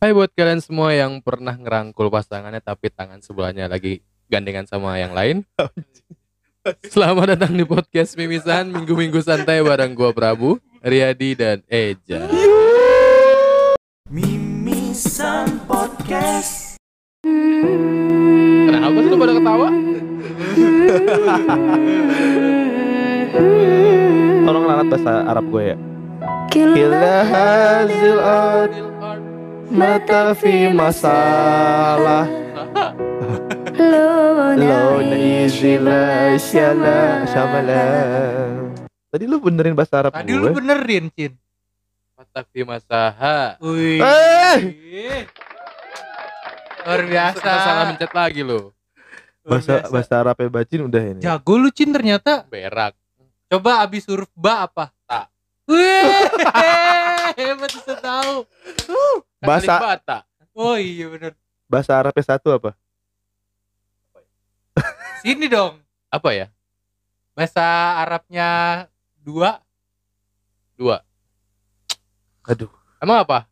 Hai buat kalian semua yang pernah ngerangkul pasangannya tapi tangan sebelahnya lagi gandengan sama yang lain. Selamat datang di podcast Mimisan Minggu-minggu santai bareng gua Prabu, Riyadi dan Eja. Mimisan Podcast Kenapa sih lu pada ketawa? Tolong lalat bahasa Arab gue ya. Kila hazil mata fi masalah lo syala syamala. Tadi lu benerin bahasa Arab Tadi gue. lu benerin, Cin. Matafi masaha. Wih. Eh! Luar biasa. Salah mencet lagi lo. Bahasa biasa. bahasa Arabnya Bacin udah ini. Jago lu, Cin, ternyata. Berak. Coba abis huruf ba apa? Ta. Wih, hebat bisa tahu. Kan Bahasa- bata. Oh iya bener. Bahasa Arabnya satu apa? Sini dong. Apa ya? Bahasa Arabnya dua. Dua. Aduh. Emang apa?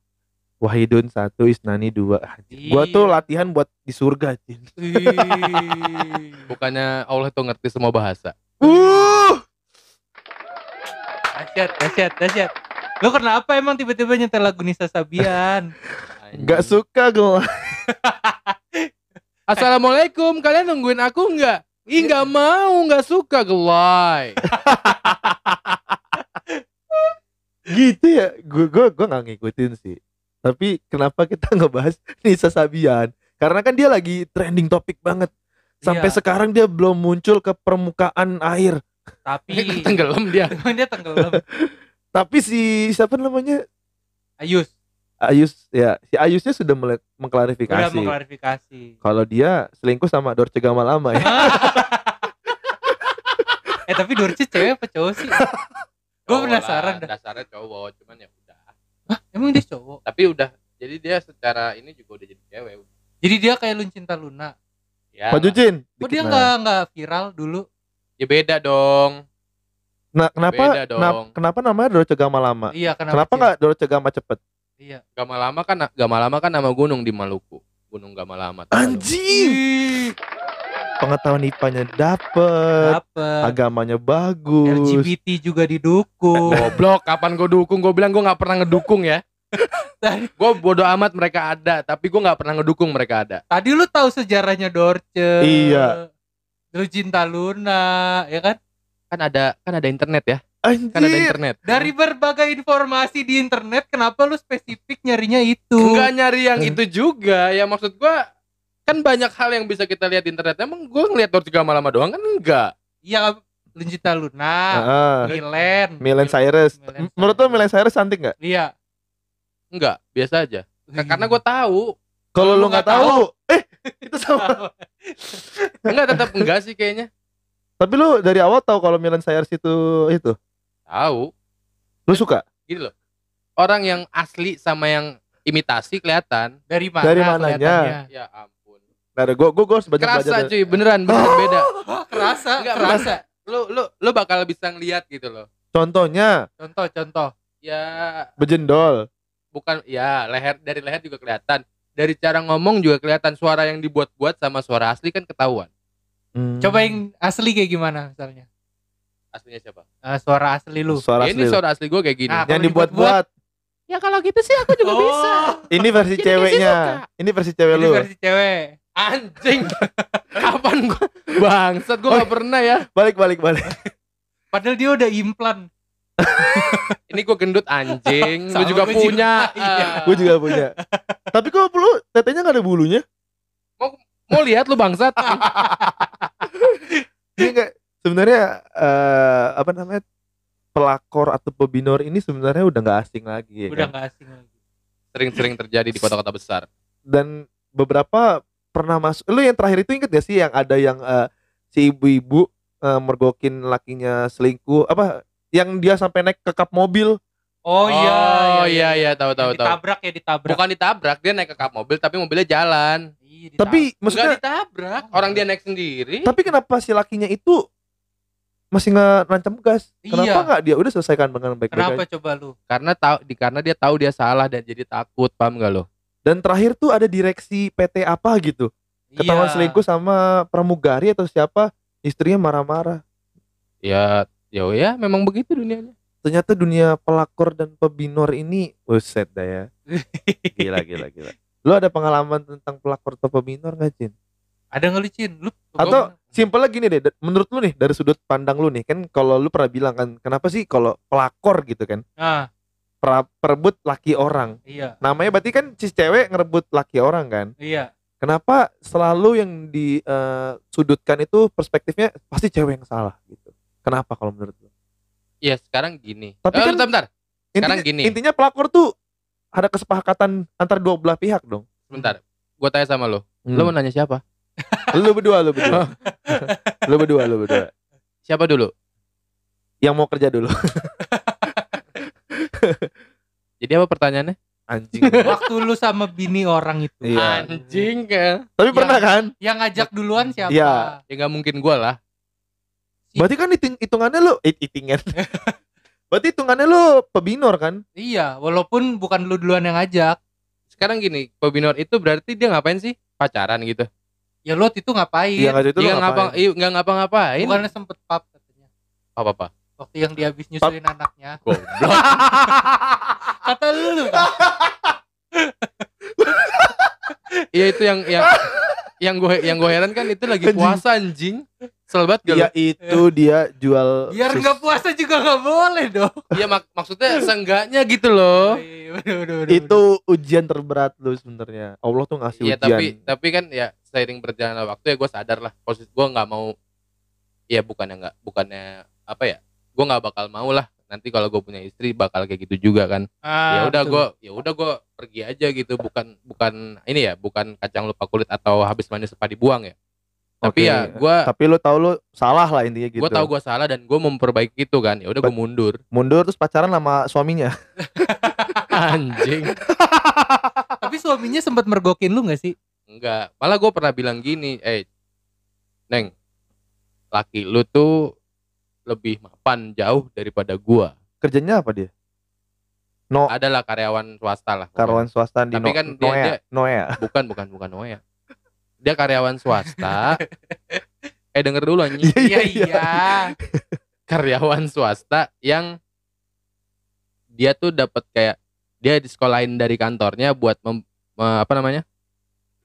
Wahidun satu, Isnani dua. Anjing. Gua tuh latihan buat di surga. Wih. Bukannya Allah tuh ngerti semua bahasa. Uh! Dahsyat, dahsyat, dahsyat. Lu kenapa emang tiba-tiba nyetel lagu Nisa Sabian? Gak suka gue. Assalamualaikum, kalian nungguin aku nggak? Ih nggak mau, nggak suka gelai. gitu ya gue gue gue nggak ngikutin sih tapi kenapa kita ngebahas Nisa Sabian karena kan dia lagi trending topik banget sampai Iya. sekarang dia belum muncul ke permukaan air Tapi Tenggelam dia. dia tenggelam. Tapi si siapa namanya Ayus Ayus ya si Ayusnya sudah mulai mengklarifikasi mengklarifikasi. kalau dia selingkuh sama Dorce Gamalama ya eh tapi Dorce cewek apa cowok sih? Gue penasaran lah, dah. Dasarnya cowok, cuman ya udah. Emang dia cowok? Tapi udah, jadi dia secara ini juga udah jadi cewek. Jadi dia kayak Luncinta Luna. Ya, Pak Jucin Kok dikit dia nah. nggak nggak viral dulu? ya beda dong. Nah kenapa dong. kenapa, kenapa namanya Dorce Gamalama Iya kenapa? kenapa nggak Dorce Gama cepet Iya. Gamalama kan Gamalama kan nama gunung di Maluku. Gunung Gamalama. lu? anjing Ih, pengetahuan IPA-nya dapet Dapet. agamanya bagus LGBT juga didukung. Goblok, kapan gue dukung? Gue bilang gue nggak pernah ngedukung ya. Tadi, Gue bodoh amat mereka ada, tapi gue nggak pernah ngedukung mereka ada. tadi lu tahu sejarahnya Dorce. Iya. Luncinta Luna, ya kan? Kan ada kan ada internet ya. Anjir. Kan ada internet. Dari berbagai informasi di internet, kenapa lu spesifik nyarinya itu? Enggak nyari yang itu juga. Ya maksud gue kan banyak hal yang bisa kita lihat di internet. Emang gue ngeliat Dorce Gamalama doang kan enggak. Iya, Luncinta Luna, Heeh. Milen. Milen Cyrus. Menurut lo Milen Cyrus cantik nggak? Iya. Enggak, biasa aja. Karena gue tahu. Kalau Lu lo nggak nggak tahu, eh itu sama. Enggak tetap enggak sih kayaknya. Tapi lo dari awal tahu kalau Milen Cyrus itu itu. Tahu. Lo suka? Gini loh. Orang yang asli sama yang imitasi kelihatan. dari mana? Dari mananya? kelihatannya? Ya ampun. Nah, gue gue gue harus banyak Kerasa belajar. dari- cuy, beneran beneran beda. Kerasa, Enggak, kerasa. Lu lu lu bakal bisa ngeliat gitu loh. Contohnya Contoh, contoh. Ya bejendol. bukan ya leher dari leher juga kelihatan. Dari cara ngomong juga kelihatan suara yang dibuat-buat sama suara asli kan ketahuan. Hmm. Coba yang asli kayak gimana misalnya? Aslinya siapa? Eh, suara asli lu. suara Ya, asli. ini suara asli gue kayak gini. Nah, yang dibuat-buat. ya kalau gitu sih aku juga Oh, bisa. Ini versi Jadi ceweknya. Ini versi cewek Ini lu. versi cewek. Anjing. Kapan gua bangsat gua gak pernah ya. Balik balik balik. Padahal dia udah implan. Ini gua gendut anjing. Lu juga gua juga. punya. Iya. Gue juga punya. Tapi kok lu tetenya nggak ada bulunya? Mau lihat lu bangsat? Ini kayak sebenarnya eh, apa namanya pelakor atau pebinor ini sebenarnya udah nggak asing lagi ya Udah kan? gak asing lagi. Sering-sering terjadi di kota-kota besar. dan beberapa pernah masuk lu yang terakhir itu inget gak sih yang ada yang eh, si ibu-ibu eh, mergokin lakinya selingkuh apa yang dia sampai naik ke kap mobil Oh, iya, Oh iya iya tahu tahu Yang tahu. Ditabrak ya, ditabrak. Bukan ditabrak, dia naik ke kap mobil tapi mobilnya jalan. Iya, ditabrak. tapi Enggak maksudnya ditabrak, orang dia naik sendiri. tapi kenapa si lakinya itu masih nggak nancam gas kenapa Iya. nggak dia udah selesaikan dengan baik-baik Kenapa aja? coba lu? Karena tahu di karena dia tahu dia salah dan jadi takut, paham gak lo? Dan terakhir tuh ada direksi PT apa gitu. Ketahuan Iya. selingkuh sama pramugari atau siapa, istrinya marah-marah. Ya, ya ya memang begitu dunianya. Ternyata dunia pelakor dan pebinor ini, uset dah ya. Gila, gila, gila. Lu ada pengalaman tentang pelakor atau pebinor gak, Cin? Ada nggak lu Cin? Lu Atau simpelnya gini deh, da- menurut lu nih dari sudut pandang lu nih, kan kalau lu pernah bilang kan, kenapa sih kalau pelakor gitu kan, Ah, pra- perebut laki orang. iya. Namanya berarti kan si cewek ngerebut laki orang kan. Iya. Kenapa selalu yang disudutkan itu perspektifnya pasti cewek yang salah gitu. Kenapa kalau menurut lu? Ya sekarang gini. Tapi Eh, kan- bentar, bentar. Sekarang Intinya- gini. Intinya pelakor tuh ada kesepakatan antar dua belah pihak dong. Sebentar. Gua tanya sama lo. Hmm. Lo mau nanya siapa? lu berdua, lu berdua. lu berdua, lu berdua. Siapa dulu? Yang mau kerja dulu. Jadi apa pertanyaannya? Anjing. Waktu lu sama bini orang itu. Iya. Anjing kan. Tapi Ya. pernah kan? Yang ngajak duluan siapa? Iya. Ya nggak mungkin gua lah. Berarti kan hitung hitungannya lu it hitungan. Berarti hitungannya lu pebinor kan? Iya, walaupun bukan lu duluan yang ngajak. Sekarang gini, pebinor itu berarti dia ngapain sih? Pacaran gitu. Ya lu waktu itu ngapain? Iya nggak itu Dia ngapa ngapain? iya, nggak ngapa-ngapain. Bukannya sempet pap katanya. Apa apa? Waktu yang dia habis nyusuin anaknya. Goblok. Kata lu kan. Iya itu yang yang yang gue yang gue heran kan itu lagi puasa anjing. Selabat gak Iya lu? itu dia jual Biar sus- nggak puasa juga nggak boleh dong. Iya mak maksudnya seenggaknya gitu loh. Iya, bener, bener, bener, itu ujian terberat lu sebenarnya. Allah tuh ngasih Iya ujian. tapi tapi kan ya seiring berjalannya waktu ya gue sadar lah posisi gue nggak mau ya bukannya nggak bukannya apa ya gue nggak bakal mau lah nanti kalau gue punya istri bakal kayak gitu juga kan Ah, ya udah gue ya udah gue pergi aja gitu bukan bukan ini ya bukan kacang lupa kulit atau habis mandi sepa dibuang ya tapi Oke. ya gue Tapi lu tahu lu salah lah intinya gitu. gue tahu gue salah dan gue memperbaiki itu kan ya udah Bet- mundur mundur terus pacaran sama suaminya. anjing Tapi suaminya sempat mergokin lu nggak sih? enggak malah gue pernah bilang gini eh neng laki lu tuh lebih mapan jauh daripada gua Kerjanya apa dia? No, adalah karyawan swasta lah karyawan swasta di Tapi no, kan dia- Noea. dia- Noea. bukan bukan bukan Noya dia karyawan swasta eh denger dulu anjing Iya iya. karyawan swasta yang dia tuh dapat kayak dia disekolahin dari kantornya buat mem- me- apa namanya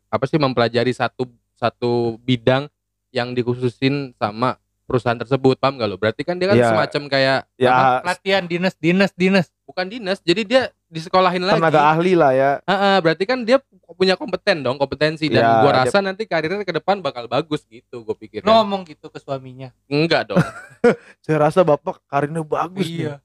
apa sih mempelajari satu satu bidang yang dikhususin sama perusahaan tersebut paham gak lo berarti kan dia kan Ya. semacam kayak apa? Ya Latihan dinas dinas dinas. bukan dinas jadi dia disekolahin lagi tenaga ahli lah ya. Heeh, berarti kan dia punya kompeten dong kompetensi dan Ya, gua dia- rasa nanti karirnya ke depan bakal bagus gitu gue pikir Lu ngomong gitu ke suaminya. enggak dong Saya rasa bapak karirnya bagus Iya.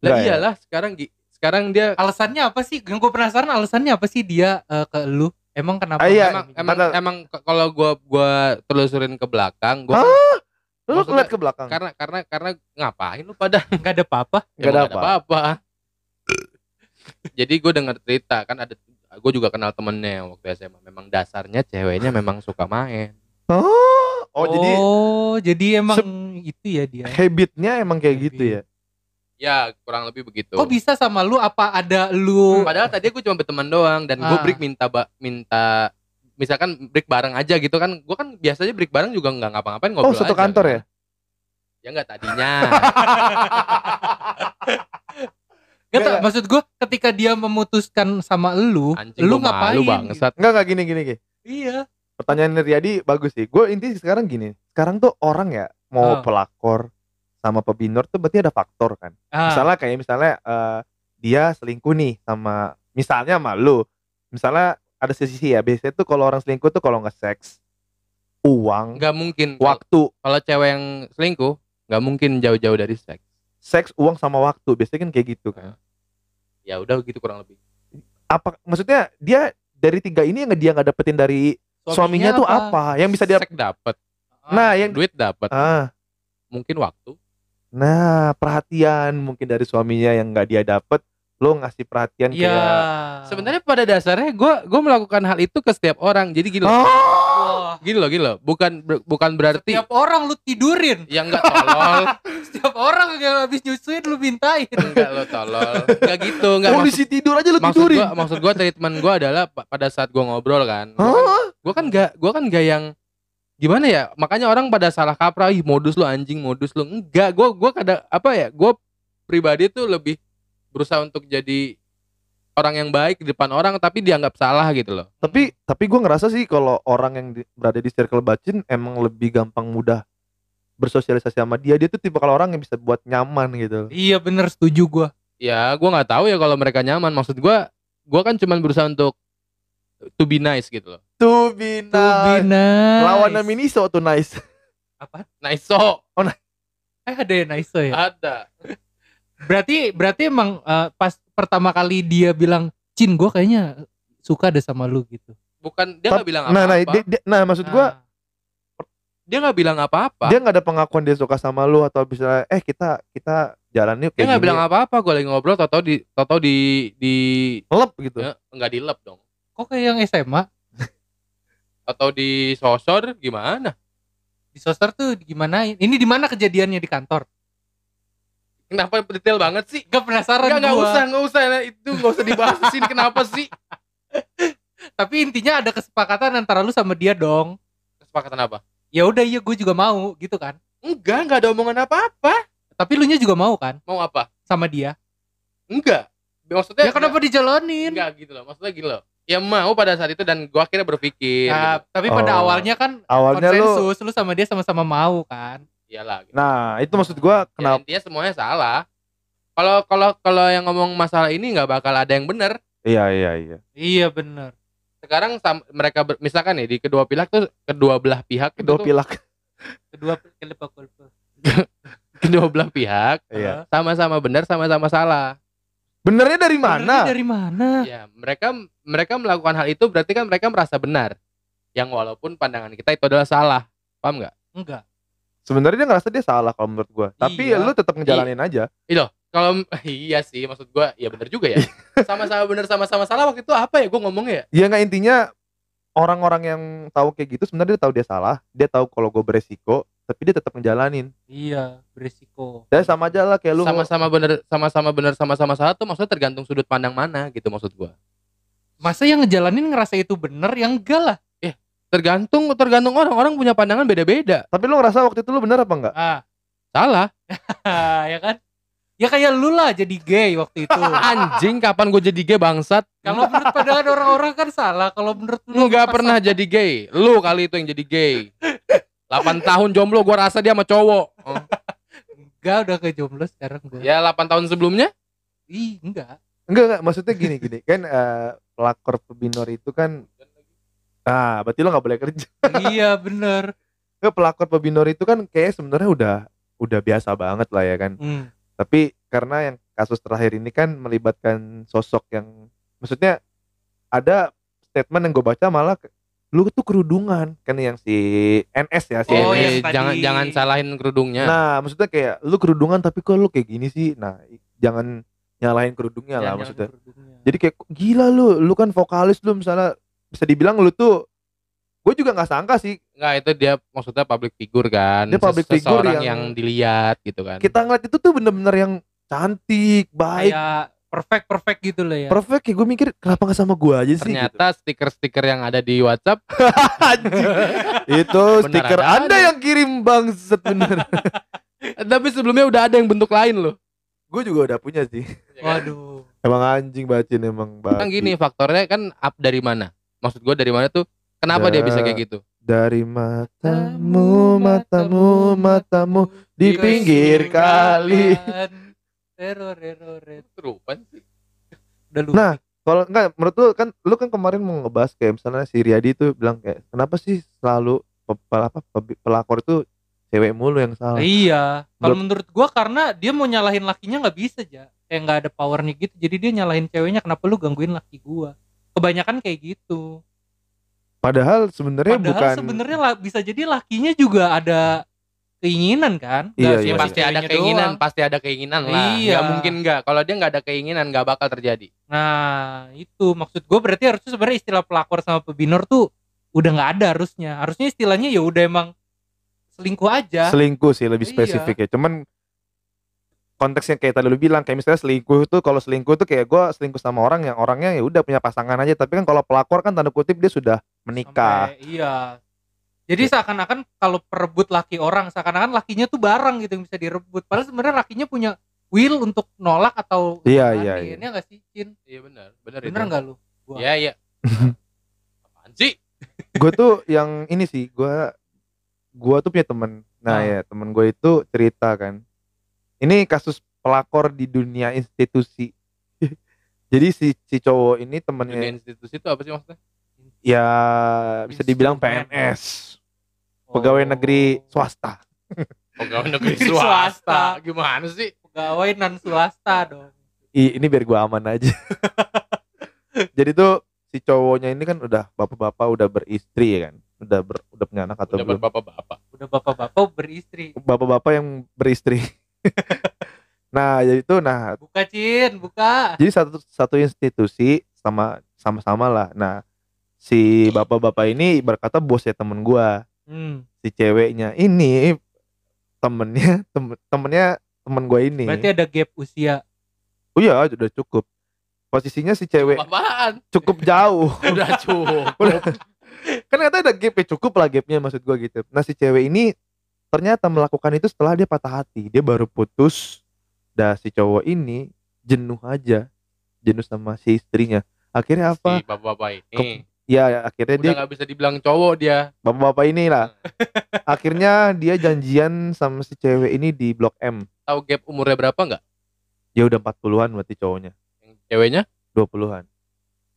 nih. lah ya? iyalah sekarang Gi. sekarang dia Alasannya apa sih? Yang gue penasaran alasannya apa sih dia eh, ke lu? Emang kenapa? Ah, iya. emang emang Kata- emang kalau gua gua telusurin ke belakang gua Hah? Lu ngeliat ke belakang. karena karena karena ngapain lu pada nggak ada apa-apa. Nggak ada apa-apa jadi gue dengar cerita kan ada gue juga kenal temennya waktu SMA memang dasarnya ceweknya memang suka main Oh, oh, jadi Oh, jadi emang itu ya dia. habitnya emang kayak gitu ya. ya kurang lebih begitu Kok bisa sama lu? Apa ada lu? padahal tadi gue cuma berteman doang dan gue Ah. break minta ba- minta misalkan break bareng aja gitu kan gue kan biasanya break bareng juga nggak ngapa-ngapain Oh, ngobrol satu aja, kantor kan. ya? ya nggak tadinya Gak tau, maksud gue ketika dia memutuskan sama lu, anjing lu ngapain? malu bangsat Enggak enggak gini gini gini. Iya. Pertanyaan Riyadi bagus sih. Gue inti sekarang gini. Sekarang tuh orang ya mau Oh. pelakor sama pebinor tuh berarti ada faktor kan. Ah, Misalnya kayak misalnya eh, dia selingkuh nih sama misalnya sama lu. Misalnya ada sisi ya. Biasanya tuh kalau orang selingkuh tuh kalau nggak seks, uang, nggak mungkin waktu, kalau cewek yang selingkuh nggak mungkin jauh-jauh dari seks seks, uang sama waktu. Biasanya kan kayak gitu kan. Ya udah gitu kurang lebih. Apa maksudnya dia dari tiga ini yang dia nggak dapetin dari suaminya, tuh apa? Yang bisa dia dapat Ah, Nah, yang duit dapat ah, mungkin waktu. Nah perhatian mungkin dari suaminya yang nggak dia dapet lo ngasih perhatian Iya. kayak Sebenarnya pada dasarnya gue gue melakukan hal itu ke setiap orang. Jadi gini loh, oh gini loh, gini loh. Bukan ber- bukan berarti Setiap orang lu tidurin. yang enggak tolol, Setiap orang yang habis nyusuin lu mintain. enggak lo tolol. Enggak gitu, enggak maksud, kondisi tidur aja lo maksud tidurin gua maksud gua treatment gua adalah pa- pada saat gua ngobrol kan. Gua kan, Hah? gua kan enggak gua kan enggak yang gimana ya? Makanya orang pada salah kaprah, ih modus lu anjing, modus lu. Enggak, gua gua kada apa ya? Gua pribadi tuh lebih berusaha untuk jadi orang yang baik di depan orang tapi dianggap salah gitu loh. tapi tapi gue ngerasa sih kalau orang yang di- berada di circle bacin emang lebih gampang mudah bersosialisasi sama dia dia tuh tipe kalau orang yang bisa buat nyaman gitu Iya bener setuju gua. Ya, gua nggak tahu ya kalau mereka nyaman. Maksud gua gua kan cuman berusaha untuk to be nice gitu loh. tuh bina To be nice. lawannya Miniso tuh nice Apa? Nice so. Eh ada ya nice ya. Ada. Berarti berarti emang eh, pas pertama kali dia bilang, "Cin, gua kayaknya suka deh sama lu gitu." Bukan dia nggak bilang nah nah, apa-apa. dia, dia- nah maksud gue Nah, dia nggak bilang apa-apa. dia nggak ada pengakuan dia suka sama lu atau bisa eh kita kita jalan yuk Dia kayak nggak bilang apa-apa. Gue lagi ngobrol, tau di tau di di ngelep gitu ya, nggak di lab dong. kok kayak yang SMA Atau di sosor gimana? di soster tuh gimana? Ini di mana kejadiannya di kantor? Kenapa detail banget sih? Gak penasaran Enggak, nggak gua. usah, nggak usah. Nah, Itu nggak usah dibahas di sini. Kenapa sih? Tapi intinya ada kesepakatan antara lu sama dia dong. Kesepakatan apa? Ya udah iya gue juga mau gitu kan. Enggak, nggak ada omongan apa-apa. Tapi lu nya juga mau kan Mau apa? sama dia? Enggak. Maksudnya Ya kenapa dijalanin? Enggak gitu loh. Maksudnya gini loh. Ya mau pada saat itu dan gua akhirnya berpikir Nah, gitu. tapi pada Oh. awalnya kan awalnya lu konsensus lu sama dia sama-sama mau kan. Iyalah gitu. nah itu maksud gue Ya, kenapa intinya semuanya salah. Kalau kalau kalau yang ngomong masalah ini nggak bakal ada yang benar. iya iya iya Iya bener. Sekarang sam- mereka ber- misalkan nih di kedua pihak tuh kedua belah pihak itu kedua tuh- pilak Kedua kelepak kulpa. kedua belah pihak iya sama-sama benar sama-sama salah. benernya dari mana Dari mana? Ya, mereka mereka melakukan hal itu berarti kan mereka merasa benar. Yang walaupun pandangan kita itu adalah salah. Paham nggak? Enggak. Sebenarnya dia ngerasa dia salah kalau menurut gue tapi Iya. lu tetap ngejalanin aja Kalau iya sih maksud gua ya benar juga ya. Sama-sama benar sama-sama salah waktu itu apa ya gua ngomongnya ya? ya nggak intinya orang-orang yang tahu kayak gitu sebenarnya dia tahu dia salah dia tahu kalau gue beresiko tapi dia tetap ngejalanin Iya, berisiko. dan sama aja lah kayak lu sama-sama benar sama-sama benar sama-sama salah tuh maksudnya tergantung sudut pandang mana gitu maksud gua. Masa yang ngejalanin ngerasa itu bener? Yang enggak lah. Tergantung tergantung orang orang punya pandangan beda-beda. tapi lu ngerasa waktu itu lu bener apa enggak Ah, Salah. ya kan? Ya kayak lu lah jadi gay waktu itu. Anjing kapan gue jadi gay bangsat? Kalau menurut pandangan orang-orang kan salah. Kalau menurut lu Enggak pas- pernah jadi gay. Lu kali itu yang jadi gay. 8 tahun jomblo gua rasa dia sama cowok. Oh. Enggak udah ke jomblo sekarang gue. Ya 8 tahun sebelumnya Ih, enggak. enggak enggak maksudnya gini gini kan eh, pelakor pebinor itu kan ah berarti lu nggak boleh kerja iya, bener. Nggak, pelakor pebinor itu kan kayak sebenarnya udah udah biasa banget lah ya kan Hmm. tapi karena yang kasus terakhir ini kan melibatkan sosok yang maksudnya ada statement yang gue baca malah ke- lu tuh kerudungan kan yang si NS ya si Oh, NS. tadi. jangan jangan salahin kerudungnya. Nah, maksudnya kayak lu kerudungan tapi kok lu kayak gini sih. Nah, jangan nyalahin kerudungnya lah Jangan maksudnya. kerudungnya. Jadi kayak "Kok gila lu, lu kan vokalis lu misalnya bisa dibilang lu tuh gue juga nggak sangka sih Enggak itu dia maksudnya public figure kan. Dia public Ses- figure yang- yang... dilihat gitu kan. kita ngeliat itu tuh bener-bener yang cantik, baik, kayak perfect perfect gitu loh ya. perfect kayak gue mikir kenapa nggak sama gue aja sih gitu. Ternyata stiker-stiker yang ada di WhatsApp itu stiker ada anda ada. yang kirim bangset bener tapi sebelumnya udah ada yang bentuk lain loh. gue juga udah punya sih Waduh. emang anjing bacin emang Kan babi. gini faktornya kan up dari mana? Maksud gua dari mana tuh? Kenapa dia bisa kayak gitu? dari matamu matamu matamu di pinggir kali Error, error, error. Terupan sih. Udah. Nah, kalau enggak menurut lu kan lu kan kemarin mau ngebahas kayak misalnya si Riyadi tuh bilang kayak kenapa sih selalu apa pe- pelakor itu cewek mulu yang salah. Iya, kalau menurut gua karena dia mau nyalahin lakinya nggak bisa aja. Kayak nggak ada powernya gitu. Jadi dia nyalahin ceweknya kenapa lu gangguin laki gua. Kebanyakan kayak gitu. Padahal sebenarnya Padahal bukan sebenarnya la- bisa jadi lakinya juga ada keinginan kan Iya, Nggak iya, Ya, cuma pasti ada keinginan, doang. pasti ada keinginan lah. Iya. Nggak mungkin nggak. Kalau dia nggak ada keinginan, nggak bakal terjadi. nah itu maksud gue berarti harusnya sebenarnya istilah pelakor sama pebinor tuh udah nggak ada harusnya harusnya istilahnya ya udah emang selingkuh aja selingkuh sih lebih Iya. spesifik ya cuman konteksnya kayak tadi lu bilang kayak misalnya selingkuh itu kalau selingkuh tuh kayak gue selingkuh sama orang yang orangnya ya udah punya pasangan aja tapi kan kalau pelakor kan tanda kutip dia sudah menikah Sampai- iya jadi seakan-akan kalau perebut laki orang seakan-akan lakinya tuh barang gitu yang bisa direbut padahal sebenarnya lakinya punya will untuk nolak atau Iya, ngelanin. iya, iya. Ini nggak sih Cin Iya benar, benar bener nggak lu Gua. Iya iya. Apaan sih? gue tuh yang ini sih gue gue tuh punya temen nah Ah. ya temen gue itu cerita kan ini kasus pelakor di dunia institusi jadi si si cowok ini Dunia temennya institusi itu apa sih maksudnya? ya bisa dibilang. PNS pegawai Oh. negeri swasta Pegawai negeri Swasta. swasta. Gimana sih? pegawai non swasta dong I- ini biar gue aman aja jadi tuh si cowoknya ini kan udah bapak-bapak udah beristri ya kan udah ber, udah punya anak atau Udah belum berbapak-bapak. udah bapak-bapak beristri bapak-bapak yang beristri nah jadi itu nah buka Cin buka. jadi satu satu institusi sama sama-sama lah. Nah si bapak-bapak ini berkata bosnya temen gua. Hmm. si ceweknya ini temennya temen, temennya temen gua ini. Berarti ada gap usia. Oh iya udah cukup. Posisinya si cewek Apaan? cukup jauh. Udah cukup. Kan katanya ada gap ya cukup lah gapnya maksud gua gitu. Nah si cewek ini ternyata melakukan itu setelah dia patah hati dia baru putus dah si cowok ini jenuh aja jenuh sama si istrinya akhirnya apa Si bapak-bapak ini. ya akhirnya Udah dia nggak bisa dibilang cowok dia. bapak-bapak ini lah akhirnya dia janjian sama si cewek ini di blok M Tahu gap umurnya berapa nggak? ya udah 40-an berarti cowoknya Yang ceweknya? 20-an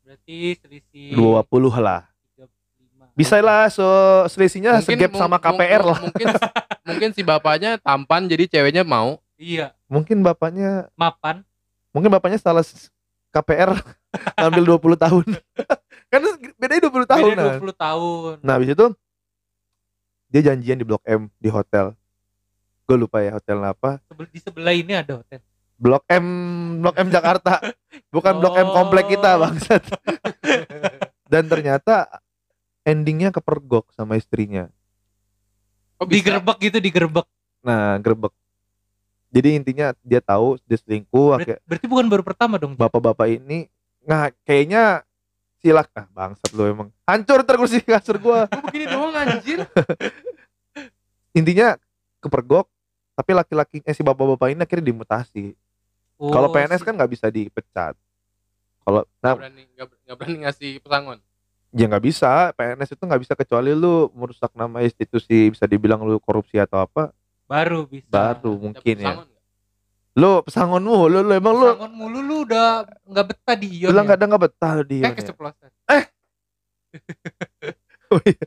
berarti selisih 20 lah 35. Bisa lah so selisihnya segap mung- sama KPR lah. Mungkin mungkin si bapaknya tampan jadi ceweknya mau. iya. Mungkin bapaknya mapan. Mungkin bapaknya salah KPR ngambil 20 tahun. Kan bedanya 20 tahun beda nah. 20 tahun. Nah habis itu dia janjian di blok M di hotel. Gue lupa ya hotel apa. Di sebelah ini ada hotel. Blok M blok M Jakarta. Bukan blok M komplek kita Oh. bangsat. Dan ternyata endingnya kepergok sama istrinya. Kok bisa? digerebek gitu digerebek. Nah gerbek jadi intinya dia tahu dia selingkuh Ber- akhir- berarti bukan baru pertama dong bapak-bapak ini nah kayaknya silak ah bangsat lu emang. Hancur ntar kursi kasur gua. Kok begini doang anjir? intinya kepergok tapi laki-laki eh si bapak-bapak ini akhirnya dimutasi. Oh, kalau PNS si- kan nggak bisa dipecat. Kalau nah berani berani ngasih pesangon. Ya nggak bisa. PNS itu nggak bisa kecuali lu merusak nama institusi bisa dibilang lu korupsi atau apa. Baru bisa. Baru mungkin ya. pesangon lu pesangonmu lu, lu emang lu Pesangon mulu lu udah nggak betah di Ion bilang ya? nggak ada nggak betah lu di eh Ion ya? keceplosan. Oh iya.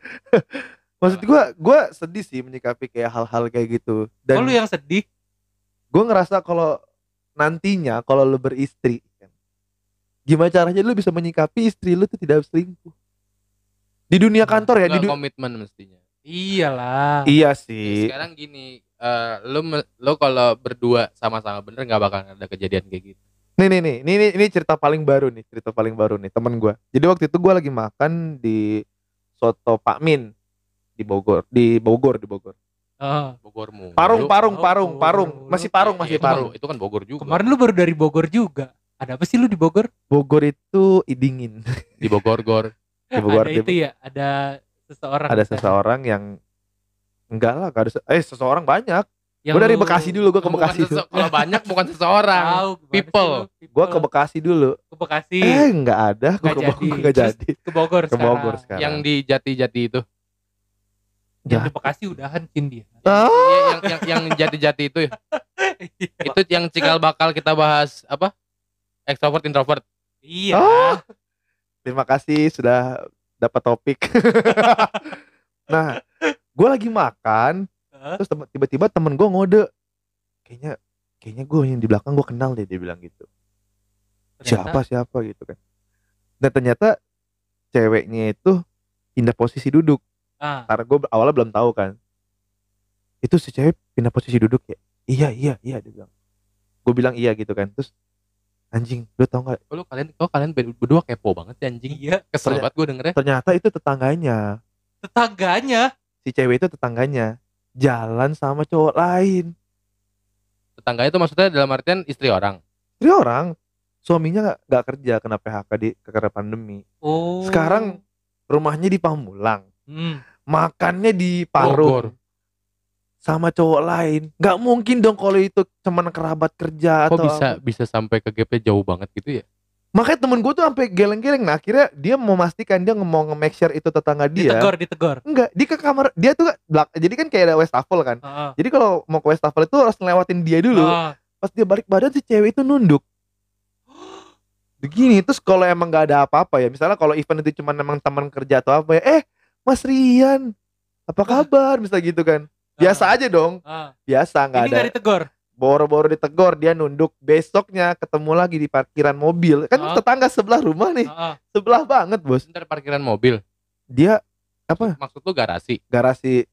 maksud gua gua sedih sih menyikapi kayak hal-hal kayak gitu. Dan oh lu yang sedih? gue ngerasa kalau nantinya kalau lu beristri kan, gimana caranya lu bisa menyikapi istri lu tuh tidak selingkuh di dunia kantor ya di Nggak du- komitmen mestinya. iyalah iya Jadi sih sekarang gini, eh lu me- lu kalau berdua sama-sama bener nggak bakal ada kejadian kayak gitu. nih nih nih ini, ini ini cerita paling baru nih cerita paling baru nih temen gua jadi waktu itu gua lagi makan di soto Pak Min di Bogor di Bogor di Bogor Oh. Bogormu. parung parung Oh, parung parung Bogor. masih parung Ya, masih itu kan- parung itu kan Bogor juga. kemarin lu baru dari Bogor juga ada apa sih lu di Bogor Bogor itu dingin di Bogor Gor. Bogor, ada itu ya ada seseorang ada seseorang yang enggak lah gak ada se- eh seseorang banyak Yang Gue dari Bekasi dulu, gue ke Bukan Bekasi dulu. Kalau banyak bukan seseorang. People. lu? Gue ke Bekasi dulu. ke Bekasi Eh nggak ada, gue ke Bogor nggak jadi. ke Bogor Ke Bogor sekarang. Yang di Jati-Jati itu. yang di Bekasi udahan cin dia Ah, Iya, yang yang yang Jati-Jati itu ya. Itu yang cikal bakal kita bahas apa? Extrovert introvert. iya. Terima kasih sudah dapat topik. nah, gue lagi makan, Hah? terus tiba-tiba temen gue ngode, kayaknya kayaknya gue yang di belakang gue kenal deh dia bilang gitu. Ternyata- Siapa siapa gitu kan. Dan ternyata ceweknya itu pindah posisi duduk. ah Karena gue awalnya belum tahu kan. itu si cewek pindah posisi duduk ya iya iya iya dia bilang gue bilang iya gitu kan terus anjing lu tau nggak Oh, lu kalian kok kalian ber- berdua kepo banget ya anjing. Iya, Kesel Ternyata- banget gue dengernya. ternyata itu tetangganya tetangganya. si cewek itu tetangganya jalan sama cowok lain Tetangga itu maksudnya dalam artian istri orang. Ini orang suaminya nggak nggak kerja kena PHK di karena pandemi Oh. Sekarang- rumahnya di Pamulang Hmm. makannya di Bogor. Sama cowok lain nggak mungkin dong kalau itu cuman kerabat kerja Kok atau bisa apa. bisa sampai ke gapnya jauh banget gitu ya? makanya temen gue tuh sampai geleng-geleng nah akhirnya dia mau memastikan dia mau nge-make sure itu tetangga dia Ditegor, ditegor. enggak dia ke kamar dia tuh belak jadi kan kayak ada wastafel kan Heeh. jadi kalau mau ke wastafel itu harus ngelewatin dia dulu Ah. pas dia balik badan si cewek itu nunduk begini terus kalau emang nggak ada apa-apa ya misalnya kalau event itu cuma emang teman kerja atau apa ya eh Mas Rian apa kabar misalnya gitu kan biasa aja dong Ah. biasa nggak Ini ada nggak ditegor. boro-boro ditegor dia nunduk besoknya ketemu lagi di parkiran mobil kan Ah. tetangga sebelah rumah nih Ah, ah. sebelah banget bos Sebentar parkiran mobil. dia apa Maksud lu garasi? garasi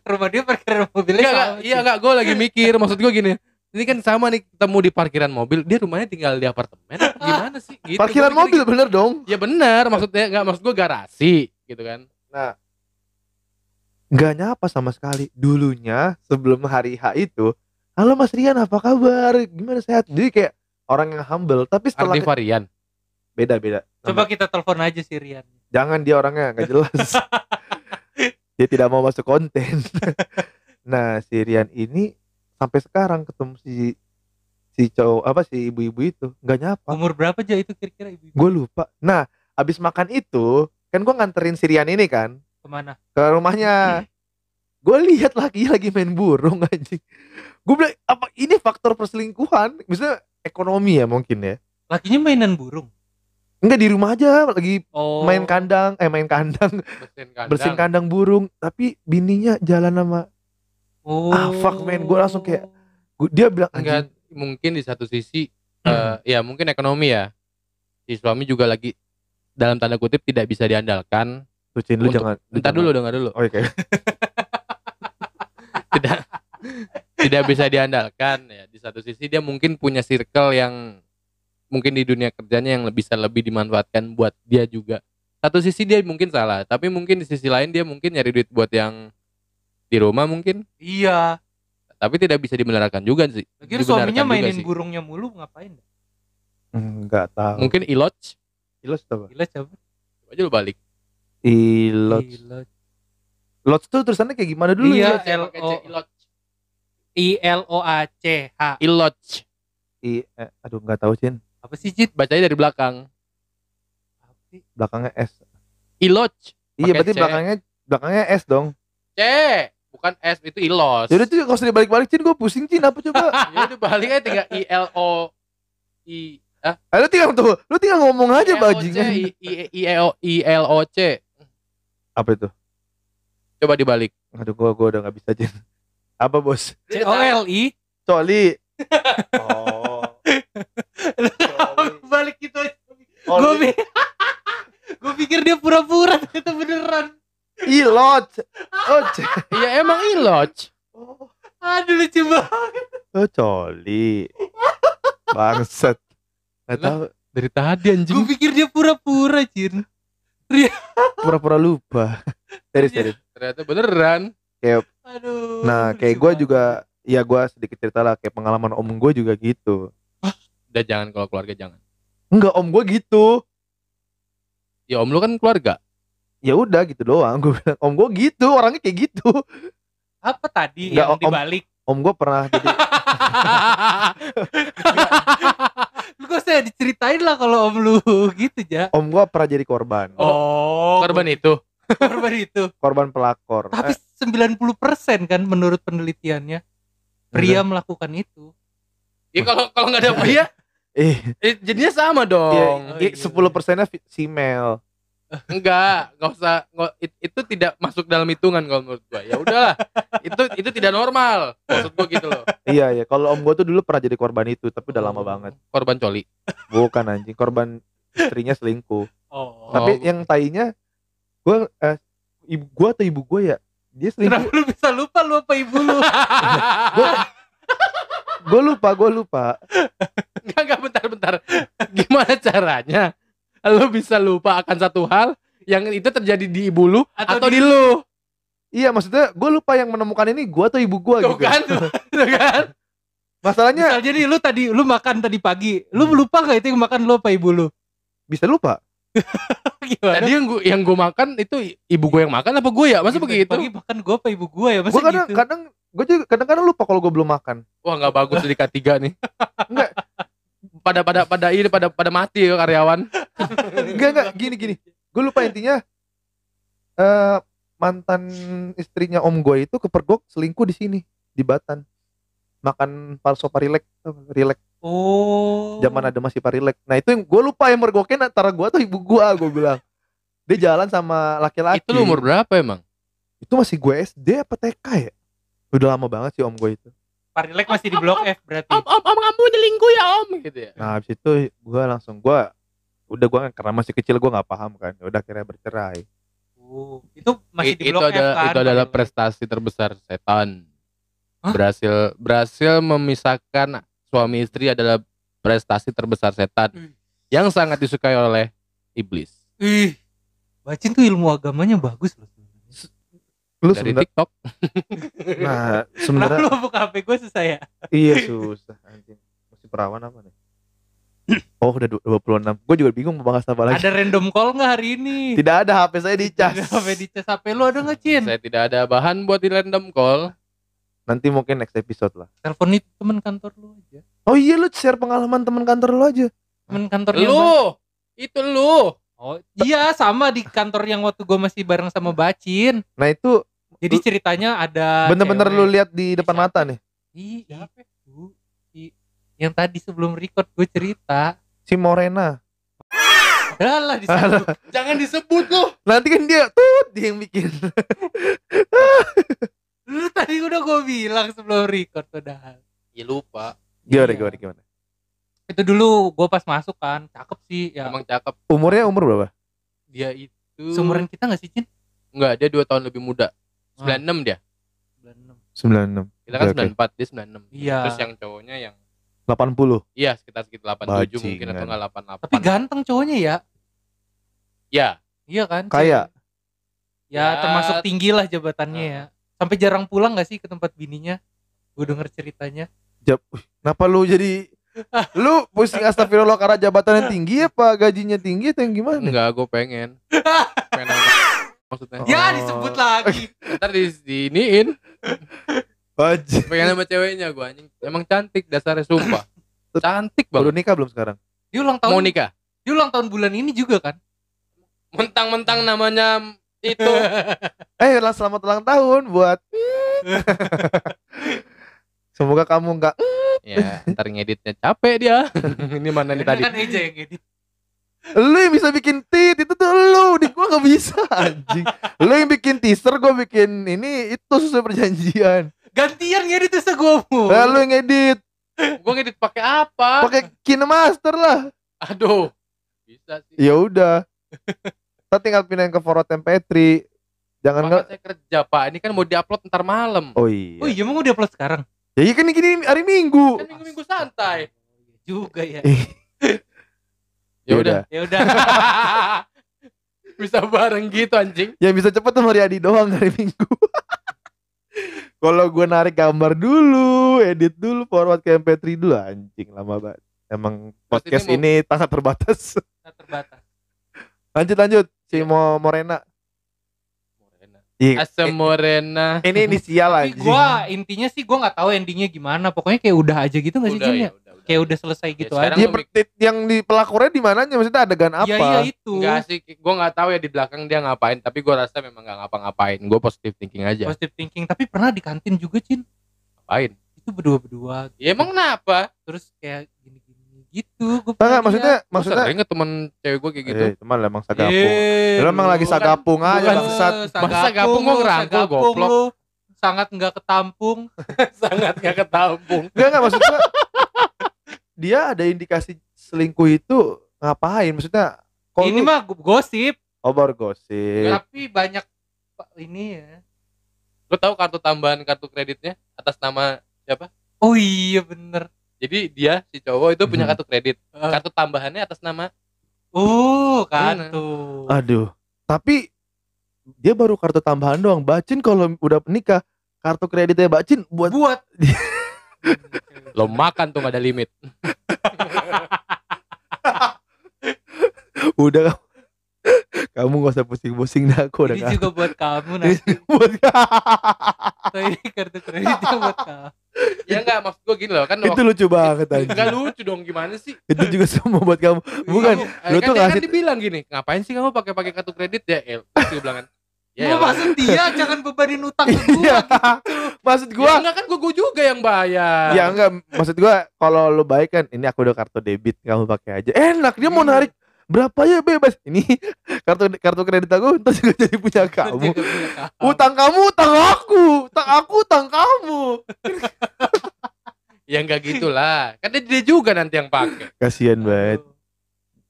Rumah dia parkiran mobilnya. Iya enggak, sama iya enggak, gue lagi mikir. Maksud gue gini, ini kan sama nih ketemu di parkiran mobil, dia rumahnya tinggal di apartemen apa gimana sih? Gitu, parkiran gua mikir mobil bener dong gitu. Ya benar, maksudnya enggak maksud gue garasi gitu kan. Nggak nyapa sama sekali. Dulunya sebelum hari H itu halo Mas Rian apa kabar? Gimana sehat? Jadi kayak orang yang humble. Tapi setelah Ardi Varian. beda beda. Coba kita telepon aja si Rian. jangan dia orangnya nggak jelas. Dia tidak mau masuk konten. Nah si Rian ini sampai sekarang ketemu si si cowok apa si ibu-ibu itu. Nggak nyapa. Umur berapa aja itu kira-kira ibu? gue lupa. Nah habis makan itu kan gue nganterin si Rian ini kan Ke mana? ke rumahnya gue lihat lagi lagi main burung anjing gue bilang apa ini faktor perselingkuhan misalnya ekonomi ya mungkin ya Lakinya mainan burung. enggak di rumah aja lagi Oh. main kandang eh main kandang Bersihin kandang. bersihin kandang burung tapi bininya jalan sama Oh. Ah, fuck, man. Gua langsung kayak- gua- dia bilang Enggak, anjing mungkin di satu sisi eh, ya mungkin ekonomi ya. Si suami juga lagi dalam tanda kutip tidak bisa diandalkan. Tuh Cin, lu Untuk- jangan Bentar dulu, dengar dulu. oh iya tidak tidak bisa diandalkan ya di satu sisi dia mungkin punya circle yang mungkin di dunia kerjanya yang bisa lebih dimanfaatkan buat dia juga satu sisi dia mungkin salah tapi mungkin di sisi lain dia mungkin nyari duit buat yang di rumah mungkin Iya. tapi tidak bisa dibenarkan juga sih Lagi suaminya mainin sih. burungnya mulu ngapain? enggak tahu mungkin iloj Ilos tuh apa? Gila coba. Coba aja lu balik Ilot Gila. Lots tuh tulisannya kayak gimana dulu Iya. ya? L-O. iloj I L O A C H. iloj I, eh, aduh nggak tahu Cin Apa sih Jit? bacanya dari belakang Apa sih? belakangnya S iloj iya berarti C. belakangnya belakangnya S dong C bukan S itu ilos Yaudah tuh gak usah dibalik-balik Cin gue pusing Cin apa coba ya udah balik aja tinggal I L O I ah Ah, lu tinggal tuh, lu tinggal ngomong aja bajingan. I, I, I, L- I L O C Apa itu? coba dibalik Aduh, gua gua udah gak bisa Jin. Apa bos? C O L I. Coli. oh. Balik gitu aja. Oh, Gue Gue pikir dia pura-pura itu beneran. Ilot. Oh, c- ya emang iloj Aduh lucu banget. oh coli. Bangsat. Gak tahu, dari tadi Gue anjing pikir dia pura-pura, Cin. Pura-pura lupa. Serius, serius. ternyata beneran Aduh. Nah, kayak banget. juga ya gua sedikit cerita lah kayak pengalaman om gue juga gitu. udah jangan kalau keluarga jangan Enggak, om gue gitu. ya om lu kan keluarga Ya udah gitu doang. Gue bilang, om gue gitu, orangnya kayak gitu. apa tadi Nggak, yang Om. dibalik? Om gue pernah jadi Lu kok saya diceritain lah kalau om lu gitu, Ja. om gue pernah jadi korban. Oh, korban itu korban itu. Korban pelakor. Tapi Eh, 90% kan menurut penelitiannya pria melakukan itu. ya kalau kalau nggak ada pria eh, eh, jadinya sama dong iya, Oh, iya. sepuluh persennya female. Enggak nggak usah nggak- it- itu tidak masuk dalam hitungan kalau menurut gua ya udahlah itu itu tidak normal maksud gua gitu loh iya iya. Kalau om gue tuh dulu pernah jadi korban itu, tapi udah lama banget. korban coli Bukan anjing, korban istrinya selingkuh. Oh. Tapi Oh. yang tainya gue eh, ibu gue atau ibu gue ya dia selingkuh Kenapa lu bisa lupa lu apa ibu lu? gue lupa gue lupa Enggak, enggak, bentar, bentar. Gimana caranya lu bisa lupa akan satu hal yang itu terjadi di ibu lu Atau atau, di- di, lu? iya maksudnya gue lupa yang menemukan ini gue atau ibu gue Tuh gitu kan, tuh, tuh kan. masalahnya Misalnya nih lu tadi lu makan tadi pagi, lu lupa gak itu yang makan lu apa ibu lu? bisa lupa Gimana? Tadi yang gua yang gua makan itu ibu gue yang makan apa gue ya? Masa begitu? Pagi makan gua apa ibu gua ya? Masa gue kadang gitu? kadang gue juga kadang-kadang lupa kalau gue belum makan Wah nggak bagus di K3 nih. Enggak. Pada pada pada ini pada pada mati ya karyawan. enggak enggak. Gini gini. Gue lupa intinya eh mantan istrinya om gue itu kepergok selingkuh di sini di Batan. Makan palso parilek rilek Oh. zaman ada masih parilek nah itu yang gue lupa yang mergokin antara gue atau ibu gue gue bilang. Dia jalan sama laki-laki. Itu lu umur berapa emang? itu masih gue SD apa TK ya? Udah lama banget sih om gue itu Parilek masih di blok F berarti. Om om om kamu nyelingkuh ya om gitu ya. nah habis itu gue langsung gue udah gue karena masih kecil gue nggak paham kan udah akhirnya bercerai Oh, itu masih I- di itu blok F adalah kan. itu adalah prestasi terbesar setan. Hah? Berhasil berhasil memisahkan suami istri adalah prestasi terbesar setan Hmm. yang sangat disukai oleh iblis Ih. Bacin tuh ilmu agamanya bagus loh. Lu dari sebenarnya TikTok. nah sebenarnya lu buka HP gue susah ya? iya susah anjing masih perawan apa nih oh udah du- 26 gue juga bingung mau bahas apa lagi Ada random call nggak hari ini? tidak ada HP saya dicas Ada HP di cas HP lu ada nggak Cin? Saya tidak ada bahan buat di random call. nanti mungkin next episode lah Telepon itu teman kantor lu aja. oh iya lu share pengalaman teman kantor lu aja Teman kantornya Lu, itu lu. Oh iya sama di kantor yang waktu gue masih bareng sama Bacin. nah itu Jadi ceritanya ada bener-bener lu lihat di depan Siapa? mata nih Ih, itu. I- yang tadi sebelum record gue cerita. si Morena Udah lah disebut. Jangan disebut lu. nanti kan dia tuh dia yang bikin Lu tadi udah gue bilang sebelum record padahal. Ya lupa. gimana Iya. gimana gimana Itu dulu gue pas masuk kan, cakep sih ya. Emang cakep umurnya umur berapa dia itu. Seumuran kita gak sih Cin? Enggak, dia 2 tahun lebih muda. Ah. 96 dia. 96. 96 Kita kan Oke, oke. 94, dia 96. Iya. Terus yang cowoknya yang 80 iya sekitar sekitar 87 mungkin Bajingan. atau enggak 88. Tapi ganteng cowoknya ya. Ya, Iya kan? Kaya. Ya, Ya. termasuk tinggi lah jabatannya ya. Sampai jarang pulang gak sih ke tempat bininya? Gue denger ceritanya. Jab, kenapa lu jadi lu pusing astagfirullah karena jabatannya tinggi apa gajinya tinggi atau yang gimana enggak gue pengen. pengen maksudnya. Oh. Ya disebut lagi. Ntar di Wajib. pengen sama ceweknya gue anjing. Emang cantik dasarnya sumpah. Cantik banget. nikah belum sekarang? Dia ulang tahun. Mau nikah. Dia ulang tahun bulan ini juga kan? Mentang-mentang namanya itu Eh, lah selamat ulang tahun buat Semoga kamu nggak ya ntar ngeditnya capek dia ini mana nih tadi Kan Eja yang edit. Lu yang bisa bikin tit itu tuh lu. Di gua nggak bisa anjing. Lu yang bikin teaser gua bikin ini itu sesuai perjanjian. Gantian ngedit tuh segomu. nah, lu yang edit gue ngedit pakai apa? Pakai KineMaster lah. Aduh. Bisa sih. Ya udah. Kita tinggal pindahin ke forward MP3 jangan nggak saya kerja pak. Ini kan mau diupload ntar malam. Oh iya. Oh iya emang udah upload sekarang? ya iya kan ini hari minggu. Kan minggu minggu santai Juga ya. Ya udah. Ya udah. bisa bareng gitu anjing. Yang bisa cepet tuh hari Adi doang hari minggu. Kalau gue narik gambar dulu edit dulu forward ke MP3 dulu anjing lama banget. Emang podcast ini ini, sangat terbatas. Nah, terbatas. lanjut lanjut. Si Mo Morena. Morena. Iya, asam morena. Ini inisial anjing. gua intinya sih gua nggak tahu endingnya gimana. Pokoknya kayak udah aja gitu nggak sih Jin ya ya? Kayak udah selesai gitu sekarang aja. Per- yang di pelakunya di mananya maksudnya adegan apa Iya iya itu. Enggak sih, gue nggak tahu ya di belakang dia ngapain, tapi gue rasa memang nggak ngapa-ngapain. Gue positive thinking aja. Positive thinking. Tapi pernah di kantin juga Cin. Ngapain? Itu berdua-berdua. Ya emang kenapa? Terus kayak gini-gini gitu. Gua Enggak, pernah maksudnya Gue maksudnya sering ketemu cewek gue kayak gitu. Eh, teman lah emang sagapung. Eh, emang lagi sagapung kan- aja bukan bangsat. Masa gapung gua lu, ngerangkul, sagapung goblok. lu. Sangat nggak ketampung. Sangat gak ketampung. Enggak enggak maksudnya dia ada indikasi selingkuh itu ngapain? Maksudnya kok Ini lu- mah gosip. oh baru gosip. Tapi banyak ini ya. Lo tahu kartu tambahan kartu kreditnya atas nama siapa? Oh iya bener. Jadi dia si cowok itu punya Mhm. kartu kredit. Kartu tambahannya atas nama Oh, kartu. Aduh. Tapi dia baru kartu tambahan doang. Bacin kalau udah nikah kartu kreditnya Bacin buat Buat. lo makan tuh gak ada limit. udah kamu gak usah pusing-pusing dah aku udah Ini nggak- juga buat kamu nanti. buat Ini kartu kreditnya buat kamu. ya enggak maksud gue gini loh kan itu lucu banget Enggak anjing. lucu dong gimana sih? itu juga semua buat kamu bukan Kamu- lu kan tuh kan ngasih- dibilang gini, ngapain sih kamu pakai pakai kartu kredit ya? El, pasti gue bilang kan. Ya, Gua elah. maksud dia jangan bebanin utang ke gua. Iya. Maksud Gua gua enggak kan gua, gua juga yang bayar. ya enggak maksud gua kalau lu baik kan ini aku udah kartu debit kamu pakai aja enak dia mau Iya. narik berapa ya bebas ini kartu kartu kredit aku entar juga jadi punya kamu utang kamu utang aku utang aku utang kamu Ya enggak gitulah. Kan dia, juga nanti yang pakai. kasihan banget.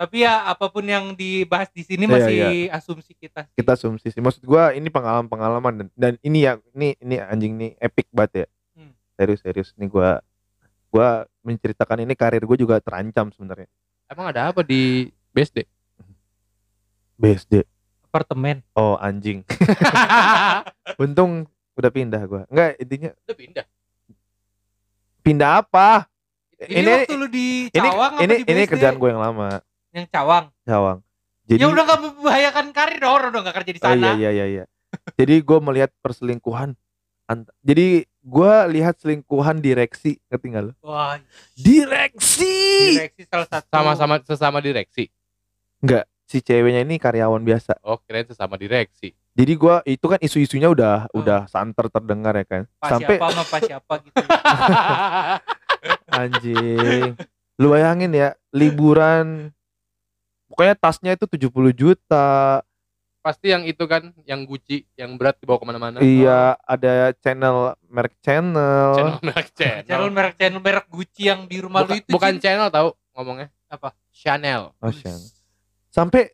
Tapi ya apa pun yang dibahas di sini Iya, masih iya. asumsi kita. sih. kita asumsi sih maksud gua ini pengalaman pengalaman dan, dan ini ya ini ini anjing nih epic banget ya Hmm. serius serius ini gua gua menceritakan ini karir gue juga terancam sebenarnya Emang ada apa di BSD? BSD Apartemen. oh anjing untung udah pindah gua enggak intinya Udah pindah. pindah apa Ini, Ini- waktu lu di ini Cawang apa ini di ini BSD? kerjaan gue yang lama Yang Cawang. Cawang jadi ya udah gak membahayakan karir dong, orang udah gak kerja di oh, sana. iya iya iya iya jadi gue melihat perselingkuhan ant- jadi gua lihat selingkuhan direksi lo Wah, direksi direksi salah satu. Sama-sama sesama direksi. enggak si ceweknya ini karyawan biasa Oh, kirain sesama direksi. jadi gua itu kan isu-isunya udah Hmm. udah santer terdengar ya kan Pak sampai siapa sama Pak siapa gitu. anjing lu bayangin ya liburan pokoknya tasnya itu 70 juta Pasti yang itu kan, yang Gucci, yang berat dibawa ke mana-mana. iya ada channel merek channel, Channel merek channel. channel merek channel merek Gucci yang di rumah Bukan, lu itu. bukan Cin. channel tahu ngomongnya. Apa? Chanel. Oh, Chanel. sampai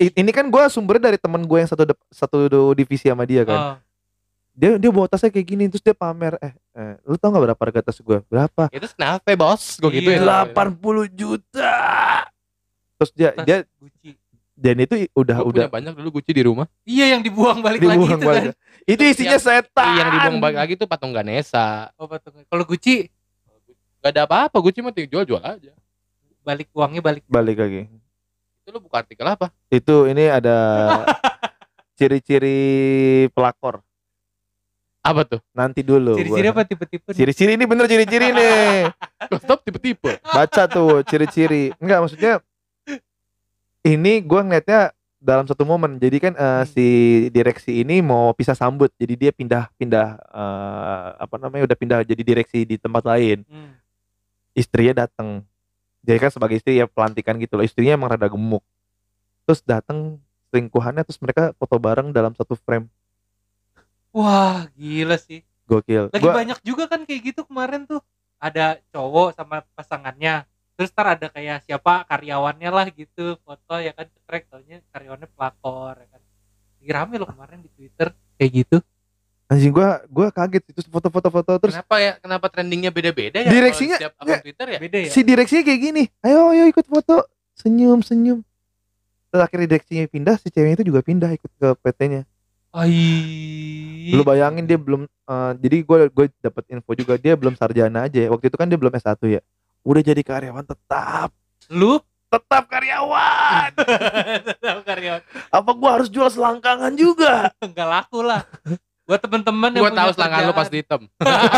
ini kan gua sumbernya dari temen gue yang satu satu divisi sama dia kan Oh, dia dia bawa tasnya kayak gini terus dia pamer eh, eh lu tau gak berapa harga tas gue berapa Itu kenapa bos? Gue gitu Iya. ya. 80 juta terus dia tas dia Gucci. dan itu udah Gue udah punya banyak dulu Gucci di rumah. Iya yang dibuang balik dibuang lagi itu balik. kan. itu isinya setan Yang dibuang balik lagi tuh patung Ganesha. Oh, patung. Kalau Gucci Gak ada apa-apa, Gucci mah tinggal jual-jual aja. balik uangnya balik. balik lagi Itu lu buka artikel apa? itu ini ada ciri-ciri pelakor Apa tuh? nanti dulu Ciri-ciri apa tipe-tipe? ciri-ciri ini bener ciri-ciri nih stop tipe-tipe. baca tuh ciri-ciri enggak maksudnya ini gua ngeliatnya dalam satu momen jadi kan Hmm. si direksi ini mau pisah sambut jadi dia pindah pindah eh, apa namanya udah pindah jadi direksi di tempat lain Hmm. istrinya datang jadi kan sebagai istri ya pelantikan gitu loh istrinya emang rada gemuk terus datang selingkuhannya terus mereka foto bareng dalam satu frame Wah, gila sih. gokil Lagi Gua- banyak juga kan kayak gitu kemarin tuh. Ada cowok sama pasangannya. Terus ntar ada kayak siapa karyawannya lah gitu foto ya kan cekrek taunya karyawannya pelakor ya kan. Lagi rame loh kemarin di Twitter kayak gitu. anjing gua gua kaget itu foto-foto foto terus kenapa ya? Kenapa trendingnya beda-beda ya? Direksinya- setiap akun. Twitter ya? Beda ya? si direksinya kayak gini ayo ayo ikut foto senyum senyum terus akhirnya direksinya pindah si ceweknya itu juga pindah ikut ke PT-nya Ai. lu bayangin dia belum eh, jadi gue gue dapat info juga dia belum sarjana aja ya. waktu itu kan dia belum S1 ya udah jadi karyawan tetap lu tetap karyawan Tahu karyawan apa gua harus jual selangkangan juga enggak laku lah. Buat temen-temen yang Gua tahu punya selangkah lu kerjaan. pas di hitam.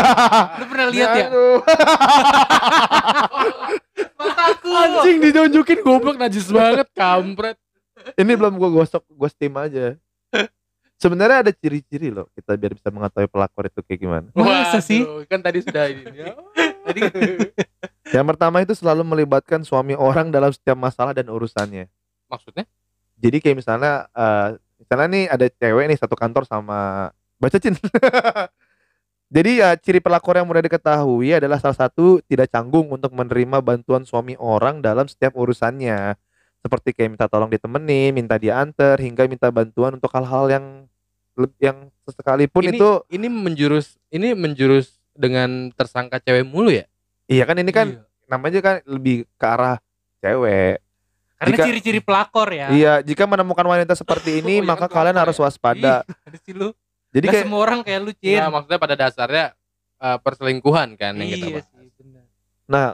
Lu pernah lihat ya? Mataku. Anjing ditunjukin goblok najis banget kampret. ini belum gua gosok gua steam aja sebenarnya ada ciri-ciri loh kita biar bisa mengetahui pelakor itu kayak gimana Masa sih? Kan tadi sudah ini. Tadi yang pertama itu selalu melibatkan suami orang dalam setiap masalah dan urusannya Maksudnya? jadi kayak misalnya eh misalnya nih ada cewek nih satu kantor sama baca cin jadi ya ciri pelakor yang mudah diketahui adalah salah satu tidak canggung untuk menerima bantuan suami orang dalam setiap urusannya seperti kayak minta tolong ditemenin minta diantar hingga minta bantuan untuk hal-hal yang yang sekalipun ini, itu ini menjurus ini menjurus dengan tersangka cewek mulu ya? Iya kan ini kan Iya. namanya kan lebih ke arah cewek. karena ciri-ciri pelakor ya Iya, jika menemukan wanita seperti ini Oh, iya maka kalian pelakor harus ya? waspada. Ih, lu Jadi kayak semua orang kayak lu Cin Nah, maksudnya pada dasarnya eh, perselingkuhan kan yang kita iya bahas. sih benar nah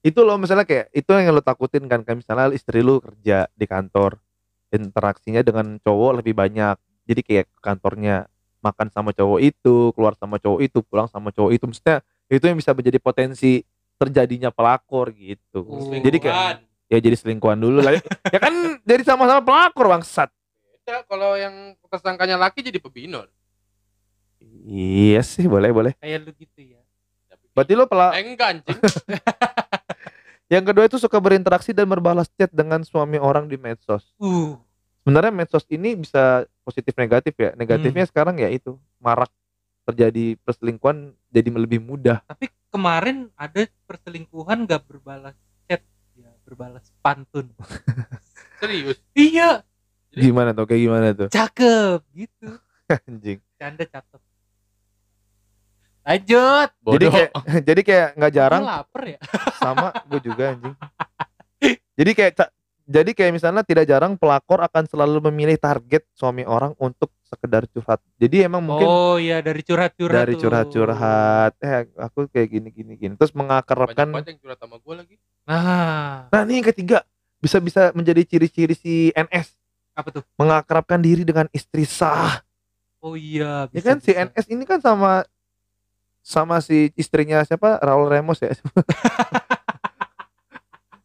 itu loh misalnya kayak itu yang lo takutin kan kayak misalnya istri lu kerja di kantor interaksinya dengan cowok lebih banyak. Jadi kayak ke kantornya makan sama cowok itu, keluar sama cowok itu, pulang sama cowok itu. Maksudnya itu yang bisa menjadi potensi terjadinya pelakor gitu. Oh. Jadi kayak ya jadi selingkuhan dulu lah. ya kan jadi sama-sama pelakor bangsat. Beda kalau yang tersangkanya laki jadi pebinor. Iya sih, boleh boleh. kayak lu gitu ya Berarti lo pelak enggak anjing. yang kedua itu suka berinteraksi dan berbalas chat dengan suami orang di medsos. uh Sebenarnya medsos ini bisa positif negatif ya. Negatifnya sekarang ya itu marak terjadi perselingkuhan jadi lebih mudah. tapi kemarin ada perselingkuhan gak berbalas chat ya berbalas pantun Serius. iya Jadi- Gimana tuh? Kayak gimana tuh? cakep gitu Anjing. canda cakep lanjut Jadi kayak jadi kayak nggak jarang Gua lapar ya sama gue juga anjing. Jadi kayak jadi kayak misalnya tidak jarang pelakor akan selalu memilih target suami orang untuk sekedar curhat. Jadi emang mungkin oh iya dari curhat-curhat dari curhat-curhat, eh aku kayak gini gini gini. Terus mengakrabkan. Banyak curhat sama gue lagi. nah Nah, ini yang ketiga bisa bisa menjadi ciri-ciri si NS apa tuh mengakrabkan diri dengan istri sah. oh iya Ya bisa, kan si bisa. NS ini kan sama sama si istrinya siapa Raul Remos ya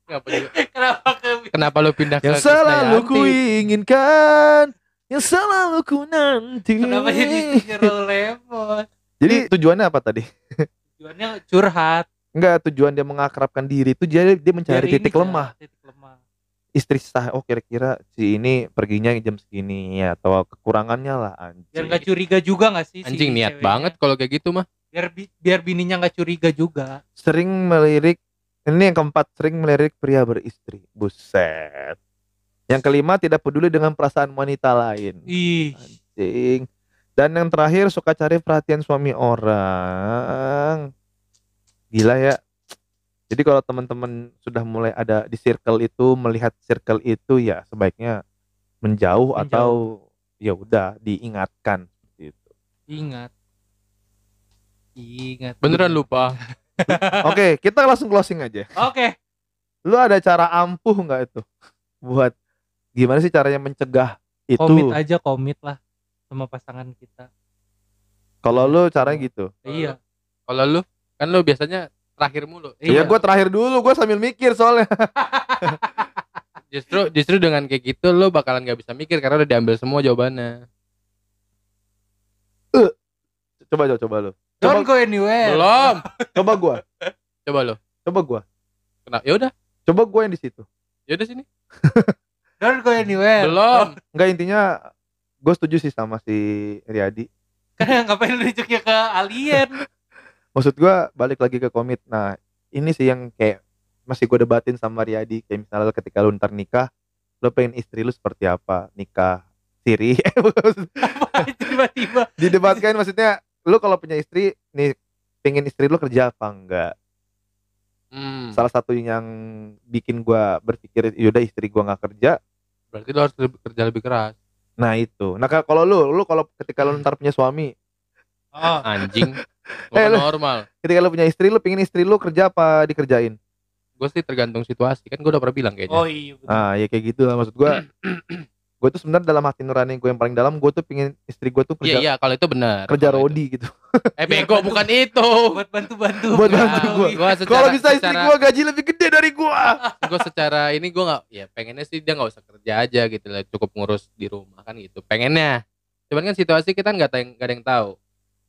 Kenapa, juga- kenapa ke kenapa lu pindah ke yang selalu Krisdayanti? ku inginkan yang selalu ku nanti. Kenapa jadi Raul Lemon? Jadi tujuannya apa tadi? Tujuannya curhat. Enggak tujuan dia mengakrabkan diri itu dia dia mencari Biar titik lemah. titik lemah. Istri sah oh kira-kira si ini perginya jam segini ya atau kekurangannya lah biar anjing nggak curiga juga nggak sih si Anjing niat ceweknya? banget kalau kayak gitu mah. biar bi- biar bininya nggak curiga juga. Sering melirik ini yang keempat sering melirik pria beristri. Buset. Yang kelima tidak peduli dengan perasaan wanita lain. Ih. Anjing. Dan yang terakhir suka cari perhatian suami orang. Gila ya. Jadi kalau teman-teman sudah mulai ada di circle itu melihat circle itu ya sebaiknya menjauh, Menjauh. atau ya udah diingatkan. Seperti itu. Ingat. Ingat. Beneran lupa. oke kita langsung closing aja oke lu ada cara ampuh nggak itu buat gimana sih caranya mencegah itu komit aja komit lah sama pasangan kita kalau lu caranya gitu iya Kalau lu kan lu biasanya terakhir mulu. Iya, Iya. gue terakhir dulu, gue sambil mikir soalnya. Justru justru dengan kayak gitu lu bakalan gak bisa mikir karena udah diambil semua jawabannya. Coba coba coba lu. Don't Coba, go anywhere Belum. coba gua, Coba lu. coba gua, Kenapa? Ya udah, coba gua yang di situ. ya udah sini. don't go anywhere Belum. Enggak intinya, gue setuju sih sama si Riyadi. kan ngapain nunjuknya ke alien Maksud gua balik lagi ke komit. Nah, ini sih yang kayak masih gue debatin sama Riyadi. Kayak misalnya ketika lu ntar nikah, lu pengen istri lu seperti apa? Nikah siri. Eh, tiba-tiba Didebatkan maksudnya, lu kalau punya istri, nih pengen istri lu kerja apa enggak? Hmm. Salah satu yang bikin gua berpikir, yaudah istri gua nggak kerja, Berarti lu harus lebih- kerja lebih keras. Nah itu. Nah ka- kalau lu, lu kalau ketika lu ntar punya suami, oh Anjing. Eh, lu- normal. ketika lu punya istri, lu pengen istri lu kerja apa dikerjain? Gue sih tergantung situasi. Kan gue udah pernah bilang kayaknya. oh iya betul. Ah ya kayak gitu lah maksud gua. gue tuh sebenarnya dalam hati nurani gue yang paling dalam, gue tuh pengen istri gue tuh Iya kerja iya kalau itu benar. kerja itu. rodi gitu. Eh bego bukan itu. buat bantu-bantu Buat Bang. bantu gua. Gua secara, Kalau bisa istri gue gaji lebih gede dari gua. gua secara ini gue nggak ya pengennya sih dia nggak usah kerja aja gitu lah cukup ngurus di rumah kan gitu pengennya cuman kan situasi kita nggak tahu nggak ada yang tahu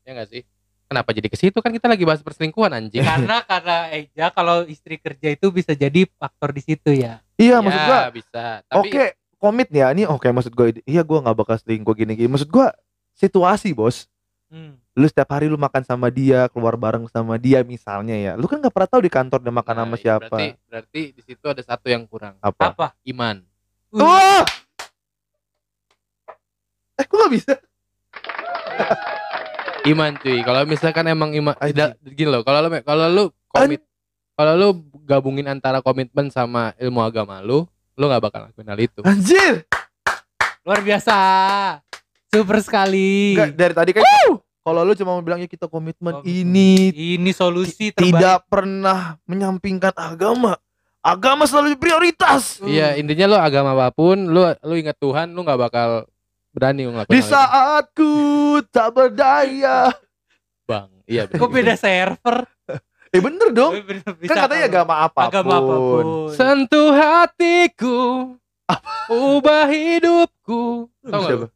ya nggak sih kenapa jadi ke situ kan kita lagi bahas perselingkuhan anjing karena karena Eja kalau istri kerja itu bisa jadi faktor di situ ya Iya Ya, maksud gua. bisa tapi Oke, komit ya. Ini oke maksud gue. Iya gua nggak bakal selingkuh gini-gini. Maksud gua situasi bos. hmm. Lu setiap hari lu makan sama dia, keluar bareng sama dia misalnya ya. Lu kan nggak pernah tahu di kantor dia makan nah, sama iya, siapa. berarti berarti di situ ada satu yang kurang Apa? apa iman Uh, Wah! Eh kok gak bisa? iman cuy. Kalau misalkan emang iman tidak gini loh. Kalau lu kalau lu komit kalau lu gabungin antara komitmen sama ilmu agama lu, lu nggak bakal lakuin hal itu. Anjir. Luar biasa. Super sekali. Enggak dari tadi kan kalau lu cuma mau bilangnya kita komitmen Komitmen. ini Ini solusi terbaik. tidak pernah menyampingkan agama. Agama selalu prioritas. Iya, intinya lu agama apa pun, lu lu ingat Tuhan, lu nggak bakal berani ngelakuin Di saatku tak berdaya. Bang. Iya, bener. Kok beda server? Eh bener dong. Kan katanya agama apa pun. agama apa pun. Sentuh hatiku, ubah hidupku. Tahu nggak Siapa? lu?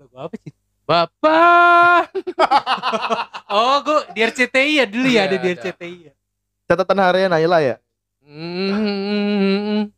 Lagu apa sih? Bapak. Oh, gue di RCTI ya dulu ya Iya, ada di. RCTI ya. Catatan harian Naila ya? Hmm.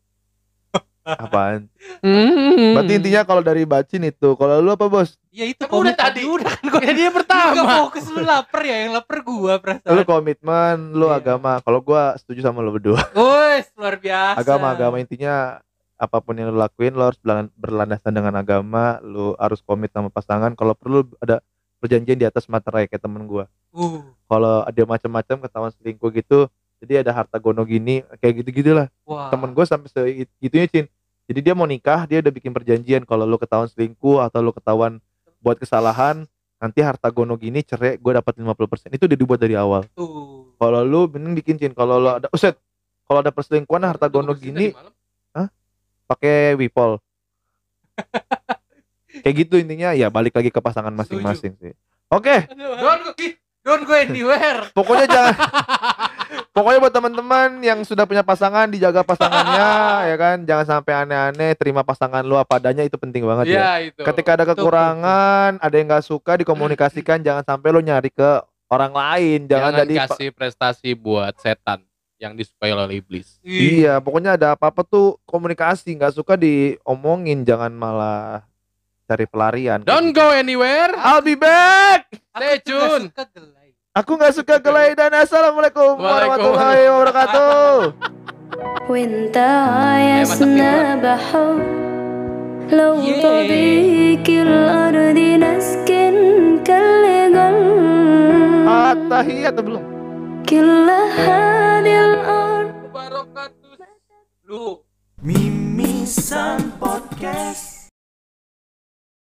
Apaan? Hmm. Berarti intinya kalau dari bacin itu, kalau lu apa bos? Ya itu Kan udah tadi. Udah kan gue Ya, dia Gak pertama. fokus lu lapar ya, yang lapar gua Lu perasaan. komitmen, lu Iya. agama. Kalau gua setuju sama lu berdua. Wes, luar biasa. Agama, agama intinya apa pun yang lu lakuin, lu harus berlan- berlandasan dengan agama. Lu harus komit sama pasangan. Kalau perlu ada perjanjian di atas materai kayak temen gua. Uh, Kalau ada macam-macam ketahuan selingkuh gitu, jadi ada harta gono gini, kayak gitu-gitu lah. wah. Temen gue sampai segitunya Cin. Jadi dia mau nikah, dia udah bikin perjanjian kalau lu ketahuan selingkuh atau lu ketahuan buat kesalahan, nanti harta gono gini cerai gue dapat 50%. Itu udah dibuat dari awal. tuh. Kalau lu bener bikin Cin, kalau lu ada uset, kalau ada perselingkuhan harta gono gini pakai wipol. Kayak gitu intinya ya balik lagi ke pasangan masing-masing sih. Oke, go, don't go anywhere. pokoknya jangan Pokoknya buat teman-teman yang sudah punya pasangan dijaga pasangannya ya kan, jangan sampai aneh-aneh, terima pasangan lu apa adanya itu penting banget ya. Iya itu. Ketika ada kekurangan, ada yang nggak suka dikomunikasikan, jangan sampai lu nyari ke orang lain, jangan, jangan jadi kasih prestasi buat setan yang disukai oleh iblis. Iya, pokoknya ada apa-apa tuh komunikasi, nggak suka diomongin, jangan malah cari pelarian. Don't go anywhere. I'll be back. Stay tune. gak suka gelai. Aku nggak suka gelai dan assalamualaikum warahmatullahi wabarakatuh. وانت عايزنا بحب لو Yeah. طبيك الأرض نسكن كل قلب Atahiyat atau belum? كل هذه الأرض Barokatuh. Lu Mimisan Podcast